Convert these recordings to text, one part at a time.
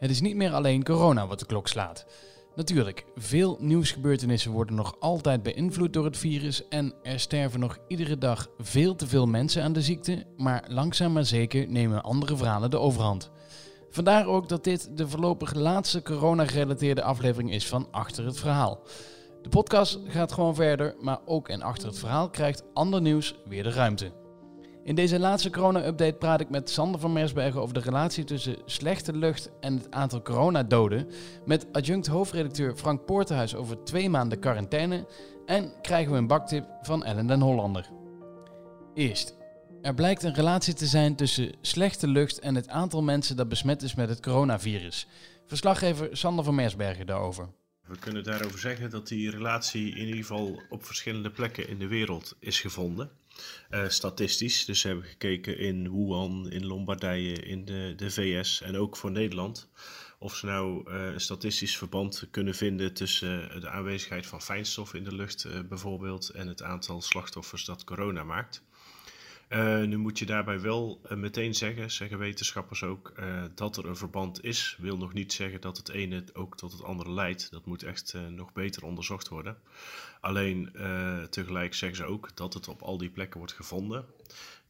Het is niet meer alleen corona wat de klok slaat. Natuurlijk, veel nieuwsgebeurtenissen worden nog altijd beïnvloed door het virus en er sterven nog iedere dag veel te veel mensen aan de ziekte, maar langzaam maar zeker nemen andere verhalen de overhand. Vandaar ook dat dit de voorlopig laatste corona-gerelateerde aflevering is van Achter het Verhaal. De podcast gaat gewoon verder, maar ook en Achter het Verhaal krijgt ander nieuws weer de ruimte. In deze laatste corona-update praat ik met Sander van Mersbergen over de relatie tussen slechte lucht en het aantal coronadoden. Met adjunct hoofdredacteur Frank Poortenhuis over twee maanden quarantaine. En krijgen we een baktip van Ellen den Hollander. Eerst. Er blijkt een relatie te zijn tussen slechte lucht en het aantal mensen dat besmet is met het coronavirus. Verslaggever Sander van Mersbergen daarover. We kunnen daarover zeggen dat die relatie in ieder geval op verschillende plekken in de wereld is gevonden. Uh, statistisch. Dus we hebben gekeken in Wuhan, in Lombardije, in de, de VS en ook voor Nederland. Of ze nou uh, een statistisch verband kunnen vinden tussen uh, de aanwezigheid van fijnstof in de lucht bijvoorbeeld en het aantal slachtoffers dat corona maakt. Uh, nu moet je daarbij wel uh, meteen zeggen, zeggen wetenschappers ook, uh, dat er een verband is. Wil nog niet zeggen dat het ene ook tot het andere leidt. Dat moet echt nog beter onderzocht worden. Alleen tegelijk zeggen ze ook dat het op al die plekken wordt gevonden.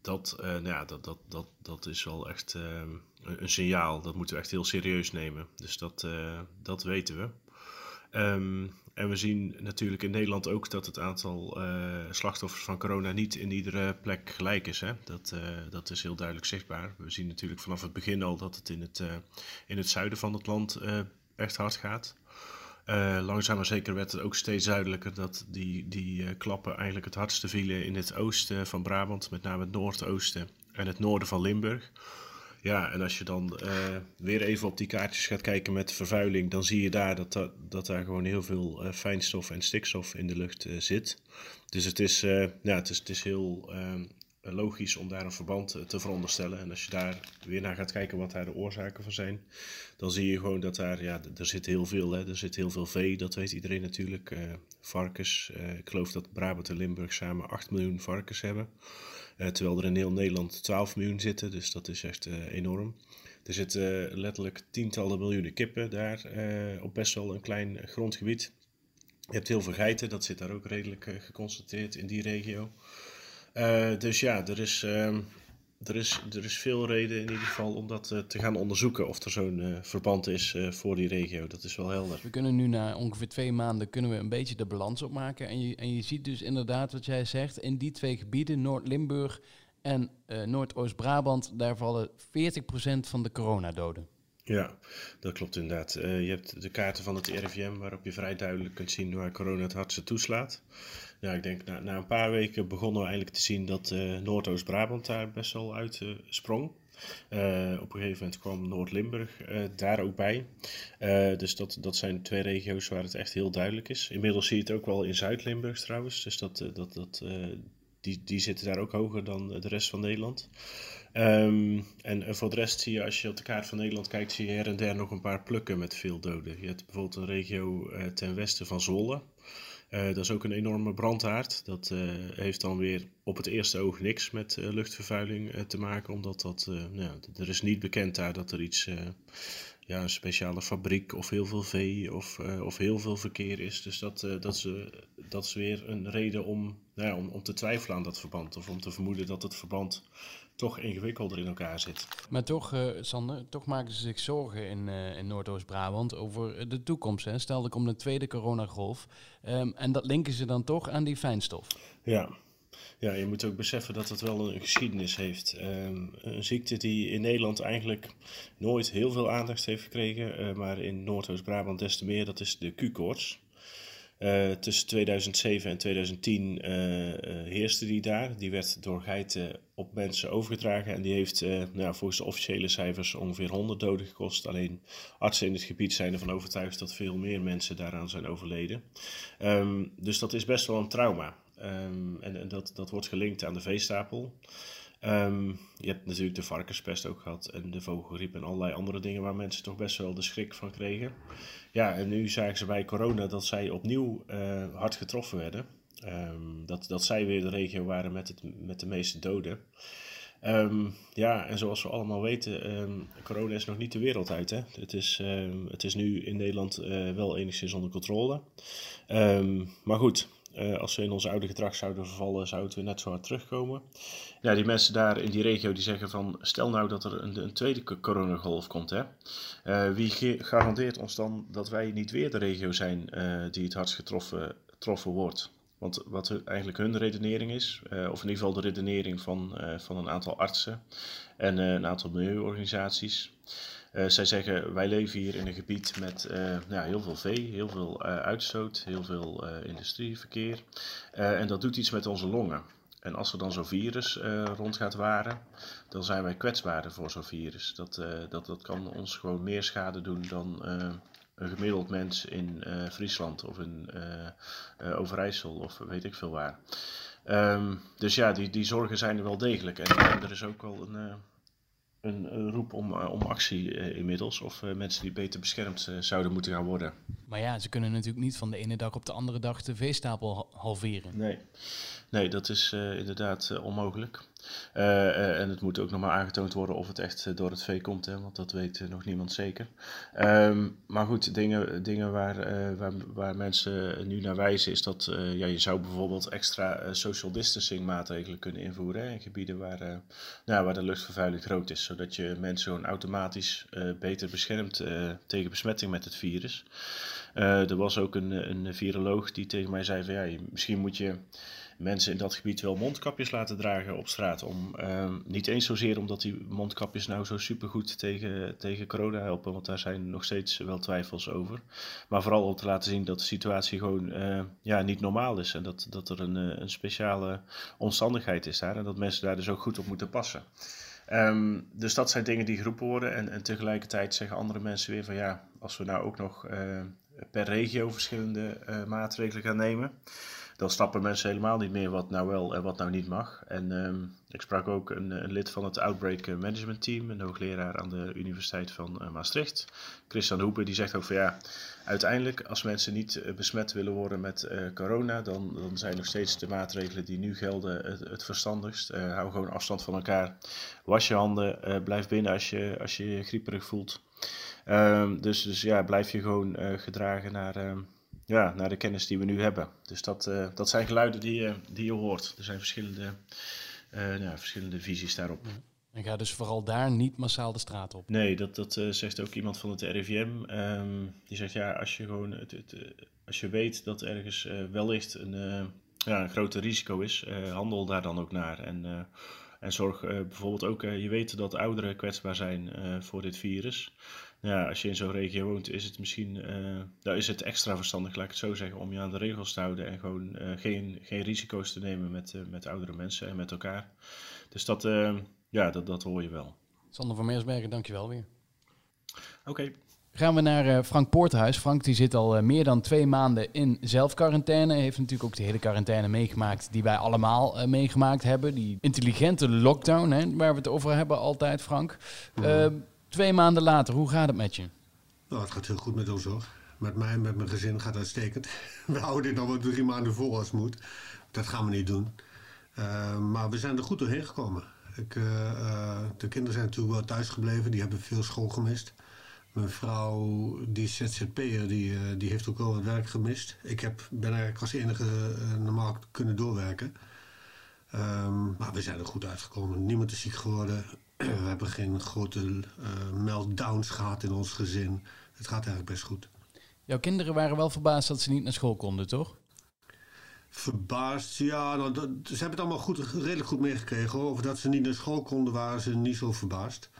Dat, nou ja, dat, dat, dat, dat is wel echt een, een, signaal. Dat moeten we echt heel serieus nemen. Dus dat, dat weten we. Um, en we zien natuurlijk in Nederland ook dat het aantal uh, slachtoffers van corona niet in iedere plek gelijk is. Hè? Dat, uh, dat is heel duidelijk zichtbaar. We zien natuurlijk vanaf het begin al dat het in het, uh, in het zuiden van het land echt hard gaat. langzaam maar zeker werd het ook steeds duidelijker dat die, die klappen eigenlijk het hardste vielen in het oosten van Brabant, met name het noordoosten en het noorden van Limburg. Ja, en als je dan uh, weer even op die kaartjes gaat kijken met vervuiling, dan zie je daar dat, dat, daar gewoon heel veel uh, fijnstof en stikstof in de lucht uh, zit. Dus het is, ja, het is, het is heel logisch om daar een verband te veronderstellen. En als je daar weer naar gaat kijken wat daar de oorzaken van zijn, dan zie je gewoon dat daar, ja, er zit heel veel, hè, er zit heel veel vee, dat weet iedereen natuurlijk. varkens, ik geloof dat Brabant en Limburg samen 8 miljoen varkens hebben. Terwijl er in heel Nederland 12 miljoen zitten, dus dat is echt enorm. Er zitten letterlijk tientallen miljoenen kippen daar op best wel een klein grondgebied. Je hebt heel veel geiten, dat zit daar ook redelijk geconstateerd in die regio. Dus ja, er is ehm, er is, er is veel reden in ieder geval om dat uh, te gaan onderzoeken of er zo'n uh, verband is voor die regio. Dat is wel helder. We kunnen nu na ongeveer twee maanden kunnen we een beetje de balans opmaken. En je, en je ziet dus inderdaad wat jij zegt, in die twee gebieden, Noord-Limburg en Noordoost-Brabant, daar vallen 40% van de coronadoden. Ja, dat klopt inderdaad. je hebt de kaarten van het RIVM waarop je vrij duidelijk kunt zien waar corona het hardste toeslaat ja, ik denk na, na een paar weken begonnen we eigenlijk te zien dat uh, Noordoost-Brabant daar best wel uit uh, sprong. Op een gegeven moment kwam Noord-Limburg daar ook bij. dus dat, dat zijn twee regio's waar het echt heel duidelijk is. Inmiddels zie je het ook wel in Zuid-Limburg trouwens. Dus dat, dat, dat, die, die zitten daar ook hoger dan de rest van Nederland. Um, en voor de rest zie je, als je op de kaart van Nederland kijkt, zie je her en der nog een paar plukken met veel doden. Je hebt bijvoorbeeld een regio ten westen van Zwolle. Uh, dat is ook een enorme brandhaard. Dat uh, heeft dan weer op het eerste oog niks met luchtvervuiling te maken, omdat dat, nou, er is niet bekend daar dat er iets, ja, een speciale fabriek of heel veel vee of, of heel veel verkeer is. Dus dat, dat, is, dat is weer een reden om, nou om, om te twijfelen aan dat verband of om te vermoeden dat het verband toch ingewikkelder in elkaar zit. Maar toch, uh, Sander, toch maken ze zich zorgen in, uh, in Noordoost-Brabant over de toekomst. Hè? Stel, er komt een tweede coronagolf. Um, en dat linken ze dan toch aan die fijnstof. Ja. Ja, je moet ook beseffen dat het wel een geschiedenis heeft. Um, een ziekte die in Nederland eigenlijk nooit heel veel aandacht heeft gekregen, uh, maar in Noordoost-Brabant des te meer, dat is de Q-koorts. Uh, tussen 2007 en 2010 uh, uh, heerste die daar. Die werd door geiten op mensen overgedragen en die heeft nou, volgens de officiële cijfers ongeveer 100 doden gekost. Alleen artsen in het gebied zijn ervan overtuigd dat veel meer mensen daaraan zijn overleden. Um, dus dat is best wel een trauma. Um, en, en dat, dat wordt gelinkt aan de veestapel. Um, je hebt natuurlijk de varkenspest ook gehad en de vogelgriep en allerlei andere dingen waar mensen toch best wel de schrik van kregen. Ja, en nu zagen ze bij corona dat zij opnieuw uh, hard getroffen werden. Um, dat, dat zij weer de regio waren met, het, met de meeste doden. Ehm, ja, en zoals we allemaal weten, um, corona is nog niet de wereld uit. Hè? Het, is, het is nu in Nederland uh, wel enigszins onder controle. maar goed, uh, als we in ons oude gedrag zouden vervallen, zou het weer net zo hard terugkomen. Ja, die mensen daar in die regio die zeggen van, stel nou dat er een, een tweede coronagolf komt. Hè? Uh, wie garandeert ons dan dat wij niet weer de regio zijn die het hardst getroffen, getroffen wordt? Want wat eigenlijk hun redenering is, uh, of in ieder geval de redenering van, uh, van een aantal artsen en uh, een aantal milieuorganisaties. zij zeggen, wij leven hier in een gebied met nou, heel veel vee, heel veel uitstoot, heel veel industrieverkeer. en dat doet iets met onze longen. En als er dan zo'n virus rond gaat waren, dan zijn wij kwetsbaarder voor zo'n virus. Dat, dat, dat kan ons gewoon meer schade doen dan een gemiddeld mens in uh, Friesland of in uh, uh, Overijssel of weet ik veel waar. Um, dus ja, die, die zorgen zijn er wel degelijk. En, en er is ook wel een, een, een, roep om, om actie inmiddels. Of mensen die beter beschermd zouden moeten gaan worden. Maar ja, ze kunnen natuurlijk niet van de ene dag op de andere dag de veestapel halveren. Nee, nee dat is inderdaad onmogelijk. Uh, en het moet ook nog maar aangetoond worden of het echt door het vee komt, hè, want dat weet nog niemand zeker. Um, maar goed, dingen, dingen waar, waar, waar, mensen nu naar wijzen is dat ja, je zou bijvoorbeeld extra social distancing maatregelen kunnen invoeren in gebieden waar, nou, waar de luchtvervuiling groot is, zodat je mensen gewoon automatisch beter beschermt tegen besmetting met het virus. er was ook een, een viroloog die tegen mij zei van ja, misschien moet je mensen in dat gebied wel mondkapjes laten dragen op straat. Om, uh, niet eens zozeer omdat die mondkapjes nou zo supergoed tegen, tegen corona helpen, want daar zijn nog steeds wel twijfels over. Maar vooral om te laten zien dat de situatie gewoon uh, ja, niet normaal is en dat, dat er een, eh, een speciale omstandigheid is daar en dat mensen daar dus ook goed op moeten passen. Um, dus dat zijn dingen die geroepen worden en, en tegelijkertijd zeggen andere mensen weer van ja, als we nou ook nog uh, per regio verschillende maatregelen gaan nemen dan snappen mensen helemaal niet meer wat nou wel en wat nou niet mag. En um, ik sprak ook een, een, lid van het Outbreak Management Team, een hoogleraar aan de Universiteit van uh, Maastricht, Christian Hoepen, die zegt ook van ja, uiteindelijk als mensen niet uh, besmet willen worden met uh, corona, dan, dan zijn nog steeds de maatregelen die nu gelden het, het verstandigst. hou gewoon afstand van elkaar, was je handen, blijf binnen als je als je, grieperig voelt. Um, dus, dus ja, blijf je gewoon gedragen naar ehm, ja, naar de kennis die we nu hebben. Dus dat, uh, dat zijn geluiden die, uh, die je hoort. Er zijn verschillende, uh, ja, verschillende visies daarop. En ga dus vooral daar niet massaal de straat op? Nee, dat, dat zegt ook iemand van het RIVM. Um, ehm, die zegt ja, als je, gewoon het, het, als je weet dat ergens wellicht een, ja, een groter risico is, handel daar dan ook naar. En, en zorg bijvoorbeeld ook, je weet dat ouderen kwetsbaar zijn voor dit virus ja, als je in zo'n regio woont, is het misschien uh, nou is het extra verstandig, laat ik het zo zeggen, om je aan de regels te houden en gewoon uh, geen, geen risico's te nemen met, uh, met oudere mensen en met elkaar. Dus dat, ja, dat, dat hoor je wel. Sander van Meersbergen, dankjewel weer. Oké. Okay. Gaan we naar Frank Poorthuis. Frank die zit al meer dan twee maanden in zelfquarantaine. Heeft natuurlijk ook de hele quarantaine meegemaakt die wij allemaal meegemaakt hebben. Die intelligente lockdown, hè, waar we het over hebben altijd, Frank. Mm. Twee maanden later, hoe gaat het met je? Nou, het gaat heel goed met ons hoor. Met mij en met mijn gezin gaat het uitstekend. We houden dit nog wel drie maanden vol als moet. Dat gaan we niet doen. Uh, maar we zijn er goed doorheen gekomen. Ik, uh, uh, de kinderen zijn natuurlijk wel thuis gebleven. Die hebben veel school gemist. Mijn vrouw, die ZZP'er, die, heeft ook wel wat werk gemist. Ik heb, ben eigenlijk als enige normaal kunnen doorwerken. Um, maar we zijn er goed uitgekomen. Niemand is ziek geworden. We hebben geen grote uh, meltdowns gehad in ons gezin. Het gaat eigenlijk best goed. Jouw kinderen waren wel verbaasd dat ze niet naar school konden, toch? Verbaasd, ja. Nou, dat, ze hebben het allemaal goed, redelijk goed meegekregen. Over dat ze niet naar school konden, waren ze niet zo verbaasd.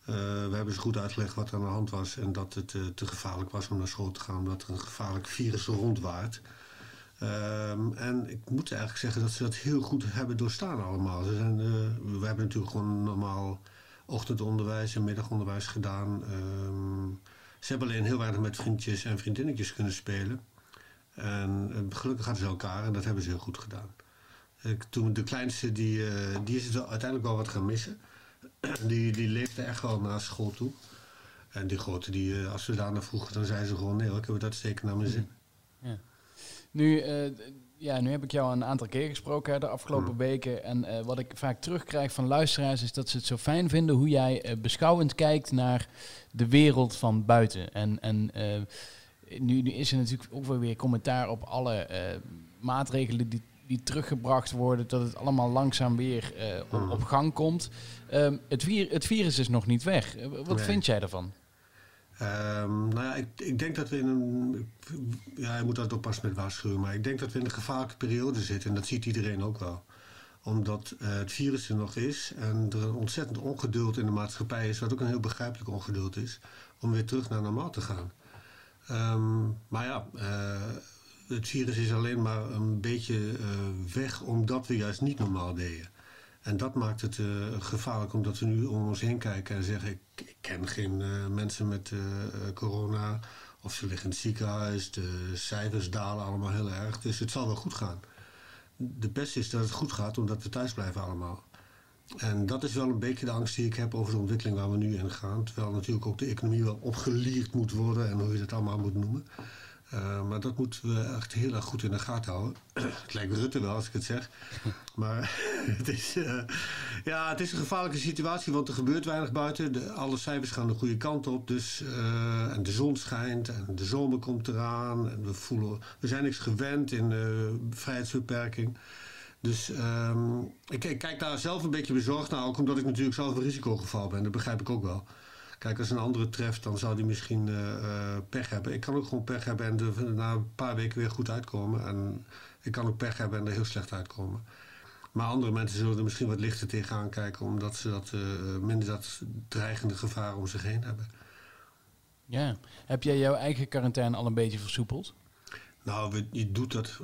Uh, we hebben ze goed uitgelegd wat er aan de hand was. En dat het uh, te gevaarlijk was om naar school te gaan. Omdat er een gevaarlijk virus rondwaart. Um, en ik moet eigenlijk zeggen dat ze dat heel goed hebben doorstaan allemaal. Ze zijn, uh, we hebben natuurlijk gewoon normaal ochtendonderwijs en middagonderwijs gedaan. Um, ze hebben alleen heel weinig met vriendjes en vriendinnetjes kunnen spelen. En uh, gelukkig hadden ze elkaar en dat hebben ze heel goed gedaan. Ik, toen de kleinste, die, uh, die is uiteindelijk wel wat gaan missen. die, die leefde echt wel naar school toe. En die grote, die, als we daarna vroegen, dan zei ze gewoon... nee, ik heb dat steken naar mijn zin. Ja. Nu, uh, ja, nu heb ik jou een aantal keer gesproken hè, de afgelopen Hmm. weken. En eh, wat ik vaak terugkrijg van luisteraars is dat ze het zo fijn vinden hoe jij eh, beschouwend kijkt naar de wereld van buiten. En, en eh, nu, nu is er natuurlijk ook wel weer commentaar op alle eh, maatregelen die, die teruggebracht worden, dat het allemaal langzaam weer eh, op, op gang komt. Ehm, het, vir het virus is nog niet weg. Eh, wat Nee. vind jij daarvan? Ehm, nou ja, ik, ik denk dat we in een. Ja, je moet dat oppassen met waarschuwen. Maar ik denk dat we in een gevaarlijke periode zitten. En dat ziet iedereen ook wel. Omdat eh, het virus er nog is. En er een ontzettend ongeduld in de maatschappij is. Wat ook een heel begrijpelijk ongeduld is. Om weer terug naar normaal te gaan. Ehm, maar ja, eh, het virus is alleen maar een beetje eh, weg. Omdat we juist niet normaal deden. En dat maakt het gevaarlijk omdat we nu om ons heen kijken en zeggen: ik ken geen eh, mensen met eh, eh, corona. Of ze liggen in het ziekenhuis. De cijfers dalen allemaal heel erg. Dus het zal wel goed gaan. De beste is dat het goed gaat omdat we thuis blijven allemaal. En dat is wel een beetje de angst die ik heb over de ontwikkeling waar we nu in gaan. Terwijl natuurlijk ook de economie wel opgelierd moet worden en hoe je dat allemaal moet noemen. Uh, maar dat moeten we echt heel erg goed in de gaten houden. het lijkt Rutte wel als ik het zeg. Maar het is, uh, ja, het is een gevaarlijke situatie, want er gebeurt weinig buiten. De, alle cijfers gaan de goede kant op. Dus, uh, en de zon schijnt en de zomer komt eraan. En we, voelen, we zijn niks gewend in vrijheidsbeperking. Dus um, ik, ik, kijk daar zelf een beetje bezorgd naar. Ook omdat ik natuurlijk zelf een risicogeval ben. Dat begrijp ik ook wel. Kijk, als een andere treft, dan zou die misschien uh, uh, pech hebben. Ik kan ook gewoon pech hebben en er na een paar weken weer goed uitkomen. En ik kan ook pech hebben en er heel slecht uitkomen. Maar andere mensen zullen er misschien wat lichter tegenaan kijken, omdat ze dat, uh, minder dat dreigende gevaar om zich heen hebben. Ja. Heb jij jouw eigen quarantaine al een beetje versoepeld? Nou, je doet dat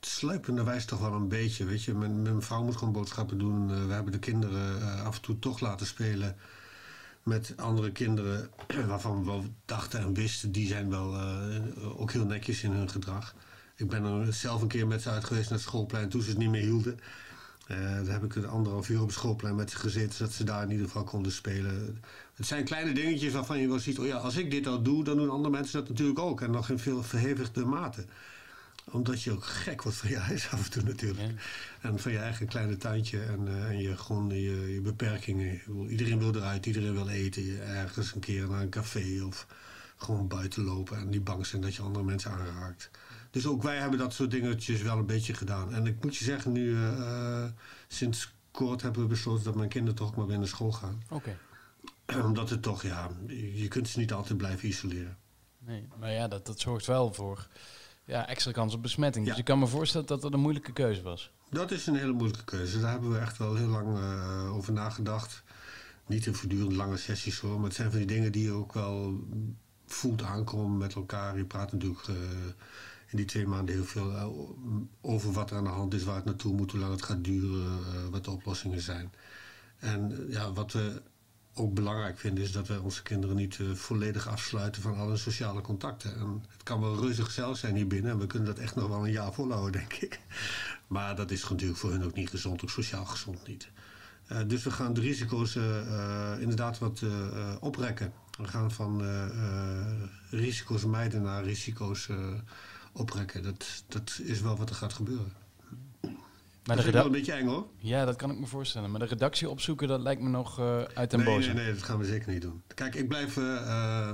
sluipenderwijs toch wel een beetje. Weet je, mijn, mijn vrouw moet gewoon boodschappen doen. we hebben de kinderen af en toe toch laten spelen met andere kinderen waarvan we dachten en wisten, die zijn wel uh, ook heel netjes in hun gedrag. Ik ben er zelf een keer met ze uit geweest naar het schoolplein toen ze het niet meer hielden. Uh, daar heb ik een anderhalf uur op het schoolplein met ze gezeten, zodat ze daar in ieder geval konden spelen. Het zijn kleine dingetjes waarvan je wel ziet, oh ja, als ik dit al doe, dan doen andere mensen dat natuurlijk ook. En nog in veel verhevigde mate omdat je ook gek wordt van je huis af en toe natuurlijk. Ja. En van je eigen kleine tuintje en, uh, en je, gewoon je, je beperkingen. Iedereen wil eruit, iedereen wil eten. Ergens een keer naar een café of gewoon buiten lopen. En niet bang zijn dat je andere mensen aanraakt. Dus ook wij hebben dat soort dingetjes wel een beetje gedaan. En ik moet je zeggen, nu uh, sinds kort hebben we besloten dat mijn kinderen toch maar weer naar school gaan. Oké. Okay. Omdat het toch, ja, je kunt ze niet altijd blijven isoleren. Nee, maar ja, dat, dat zorgt wel voor ja, extra kans op besmetting. Ja. Dus ik kan me voorstellen dat dat een moeilijke keuze was. Dat is een hele moeilijke keuze. Daar hebben we echt wel heel lang uh, over nagedacht. Niet in voortdurend lange sessies hoor, maar het zijn van die dingen die je ook wel voelt aankomen met elkaar. Je praat natuurlijk uh, in die twee maanden heel veel uh, over wat er aan de hand is, waar het naartoe moet, hoe lang het gaat duren, wat de oplossingen zijn. En ja, wat we ook belangrijk vinden is dat wij onze kinderen niet uh, volledig afsluiten van alle sociale contacten. En het kan wel reuze gezellig zijn hier binnen en we kunnen dat echt nog wel een jaar volhouden, denk ik. Maar dat is natuurlijk voor hun ook niet gezond, ook sociaal gezond niet. Uh, dus we gaan de risico's uh, inderdaad wat oprekken. We gaan van risico's mijden naar risico's oprekken. Dat, dat is wel wat er gaat gebeuren. Maar dat is wel een beetje eng hoor. Ja, dat kan ik me voorstellen. Maar de redactie opzoeken, dat lijkt me nog uh, uit den nee, boze. Nee, nee, dat gaan we zeker niet doen. Kijk, ik blijf, uh, uh,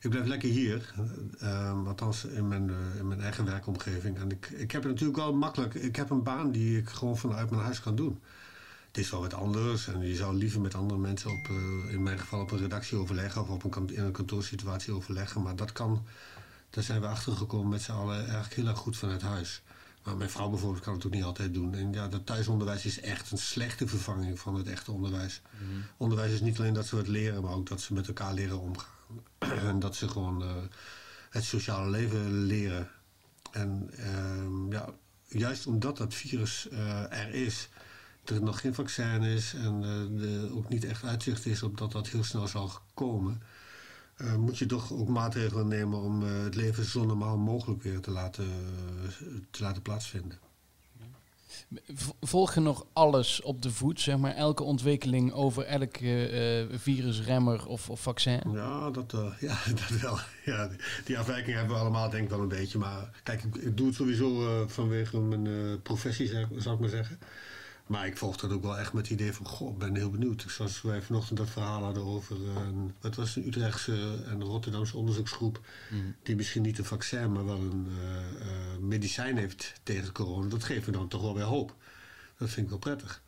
ik blijf lekker hier. althans in mijn, in mijn eigen werkomgeving. En ik, ik heb het natuurlijk wel makkelijk. Ik heb een baan die ik gewoon vanuit mijn huis kan doen. Het is wel wat anders. En je zou liever met andere mensen op, in mijn geval op een redactie overleggen. Of op een, in een kantoorsituatie overleggen. Maar dat kan, daar zijn we achter gekomen met z'n allen eigenlijk heel erg goed vanuit huis. Maar mijn vrouw bijvoorbeeld kan het ook niet altijd doen. En ja, dat thuisonderwijs is echt een slechte vervanging van het echte onderwijs. Mm. Onderwijs is niet alleen dat ze wat leren, maar ook dat ze met elkaar leren omgaan. en dat ze gewoon uh, het sociale leven leren. En uh, ja, juist omdat dat virus uh, er is, er nog geen vaccin is en er ook niet echt uitzicht is op dat dat heel snel zal komen. Uh, moet je toch ook maatregelen nemen om uh, het leven zo normaal mogelijk weer te laten, uh, te laten plaatsvinden. Volg je nog alles op de voet, zeg maar, elke ontwikkeling over elke uh, virusremmer of, of, vaccin? Ja, dat, uh, ja, dat wel. Ja, die, die afwijking hebben we allemaal denk ik wel een beetje. Maar kijk, ik, ik doe het sowieso uh, vanwege mijn professie, zou ik maar zeggen. Maar ik volg dat ook wel echt met het idee van, goh, ik ben heel benieuwd. Zoals wij vanochtend dat verhaal hadden over, uh, wat was een Utrechtse en Rotterdamse onderzoeksgroep, mm. die misschien niet een vaccin, maar wel een uh, uh, medicijn heeft tegen corona. Dat geeft me dan toch wel weer hoop. Dat vind ik wel prettig.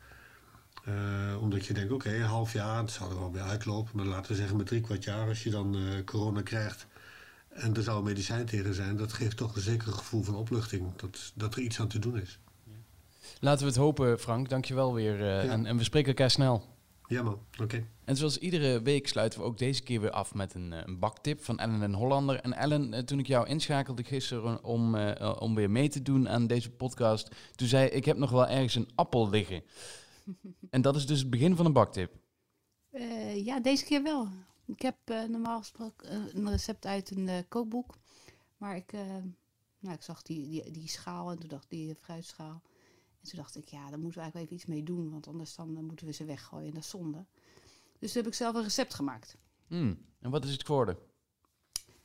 omdat je denkt, oké, okay, een half jaar, het zou er wel weer uitlopen, maar laten we zeggen met drie kwart jaar, als je dan corona krijgt en er zou een medicijn tegen zijn, dat geeft toch een zeker gevoel van opluchting, dat, dat er iets aan te doen is. Laten we het hopen, Frank. Dankjewel weer. Uh, en, en, we spreken elkaar snel. Ja man, oké. En zoals iedere week sluiten we ook deze keer weer af met een, eh, een baktip van Ellen en Hollander. En Ellen, eh, toen ik jou inschakelde gisteren om, uh, om weer mee te doen aan deze podcast, toen zei ik heb nog wel ergens een appel liggen. en dat is dus het begin van een baktip. Uh, ja, deze keer wel. Ik heb normaal gesproken een recept uit een kookboek. Maar ik, nou, ik zag die, die, die schaal en toen dacht die fruitschaal. En toen dacht ik, ja, daar moeten we eigenlijk even iets mee doen, want anders dan eh, moeten we ze weggooien en dat is zonde. Dus toen heb ik zelf een recept gemaakt. Mm. En wat is het geworden?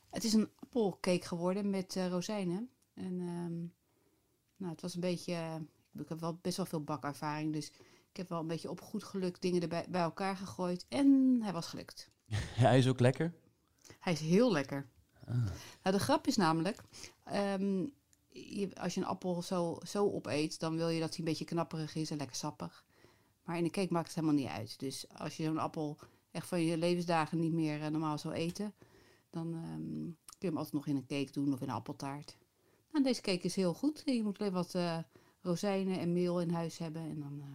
Het is een appelcake geworden met uh, rozijnen. En um, nou, het was een beetje, uh, ik heb wel best wel veel bakervaring, dus ik heb wel een beetje op goed geluk dingen erbij bij elkaar gegooid. En hij was gelukt. hij is ook lekker? Hij is heel lekker. Ah. Nou, de grap is namelijk, um, als je een appel zo, zo opeet, dan wil je dat hij een beetje knapperig is en lekker sappig. Maar in de cake maakt het helemaal niet uit. Dus als je zo'n appel echt van je levensdagen niet meer uh, normaal zou eten, dan um, kun je hem altijd nog in een cake doen of in een appeltaart. Nou, deze cake is heel goed. Je moet alleen wat uh, rozijnen en meel in huis hebben en dan, uh,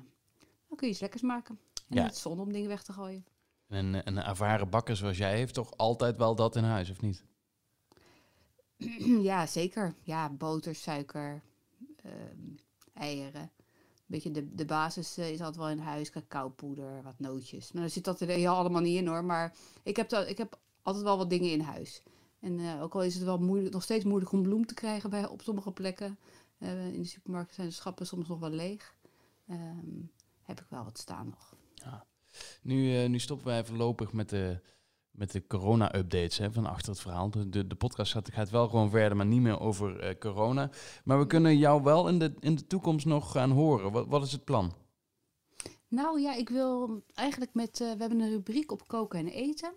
dan kun je iets lekkers maken. En ja. het zonde om dingen weg te gooien. En een ervaren bakker zoals jij heeft toch altijd wel dat in huis, of niet? ja, zeker. Ja, boter, suiker, um, eieren. Beetje de, de basis uh, is altijd wel in huis. Cacaopoeder, wat nootjes. Maar dan zit dat er heel allemaal niet in hoor. Maar ik heb, ik heb altijd wel wat dingen in huis. En uh, ook al is het wel moeilijk, nog steeds moeilijk om bloem te krijgen bij, op sommige plekken. Uh, in de supermarkt zijn de schappen soms nog wel leeg. Um, heb ik wel wat staan nog. Ja. Nu, nu stoppen wij voorlopig met de met de corona-updates van achter het verhaal. De, de, podcast gaat, gaat, wel gewoon verder, maar niet meer over uh, corona. Maar we kunnen jou wel in de, in de toekomst nog gaan horen. Wat, wat is het plan? Nou ja, ik wil eigenlijk met... Uh, we hebben een rubriek op koken en eten.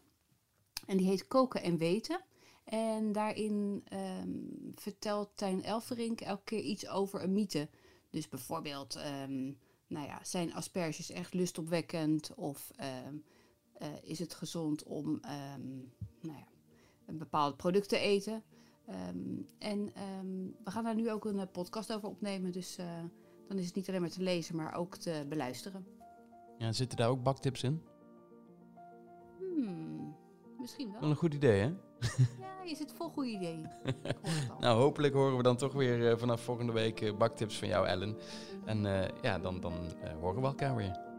En die heet Koken en Weten. En daarin um, vertelt Tijn Elverink elke keer iets over een mythe. Dus bijvoorbeeld, um, nou ja, zijn asperges echt lustopwekkend? Of... Um, uh, is het gezond om um, nou ja, een bepaald product te eten. Um, en um, we gaan daar nu ook een eh, podcast over opnemen. Dus uh, dan is het niet alleen maar te lezen, maar ook te beluisteren. Ja, zitten daar ook baktips in? Hmm, misschien wel. Wel een goed idee, hè? Ja, je zit vol goede ideeën. nou, hopelijk horen we dan toch weer uh, vanaf volgende week baktips van jou, Ellen. En ja, dan, dan horen we elkaar weer.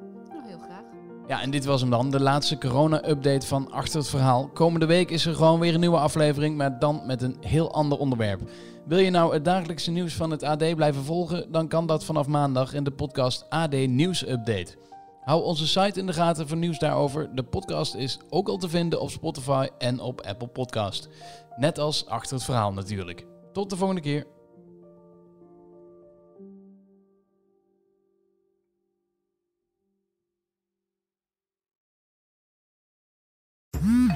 Ja, en dit was hem dan, de laatste corona-update van Achter het Verhaal. Komende week is er gewoon weer een nieuwe aflevering, maar dan met een heel ander onderwerp. Wil je nou het dagelijkse nieuws van het AD blijven volgen, dan kan dat vanaf maandag in de podcast AD Nieuws Update. Hou onze site in de gaten voor nieuws daarover. De podcast is ook al te vinden op Spotify en op Apple Podcast. Net als Achter het Verhaal natuurlijk. Tot de volgende keer.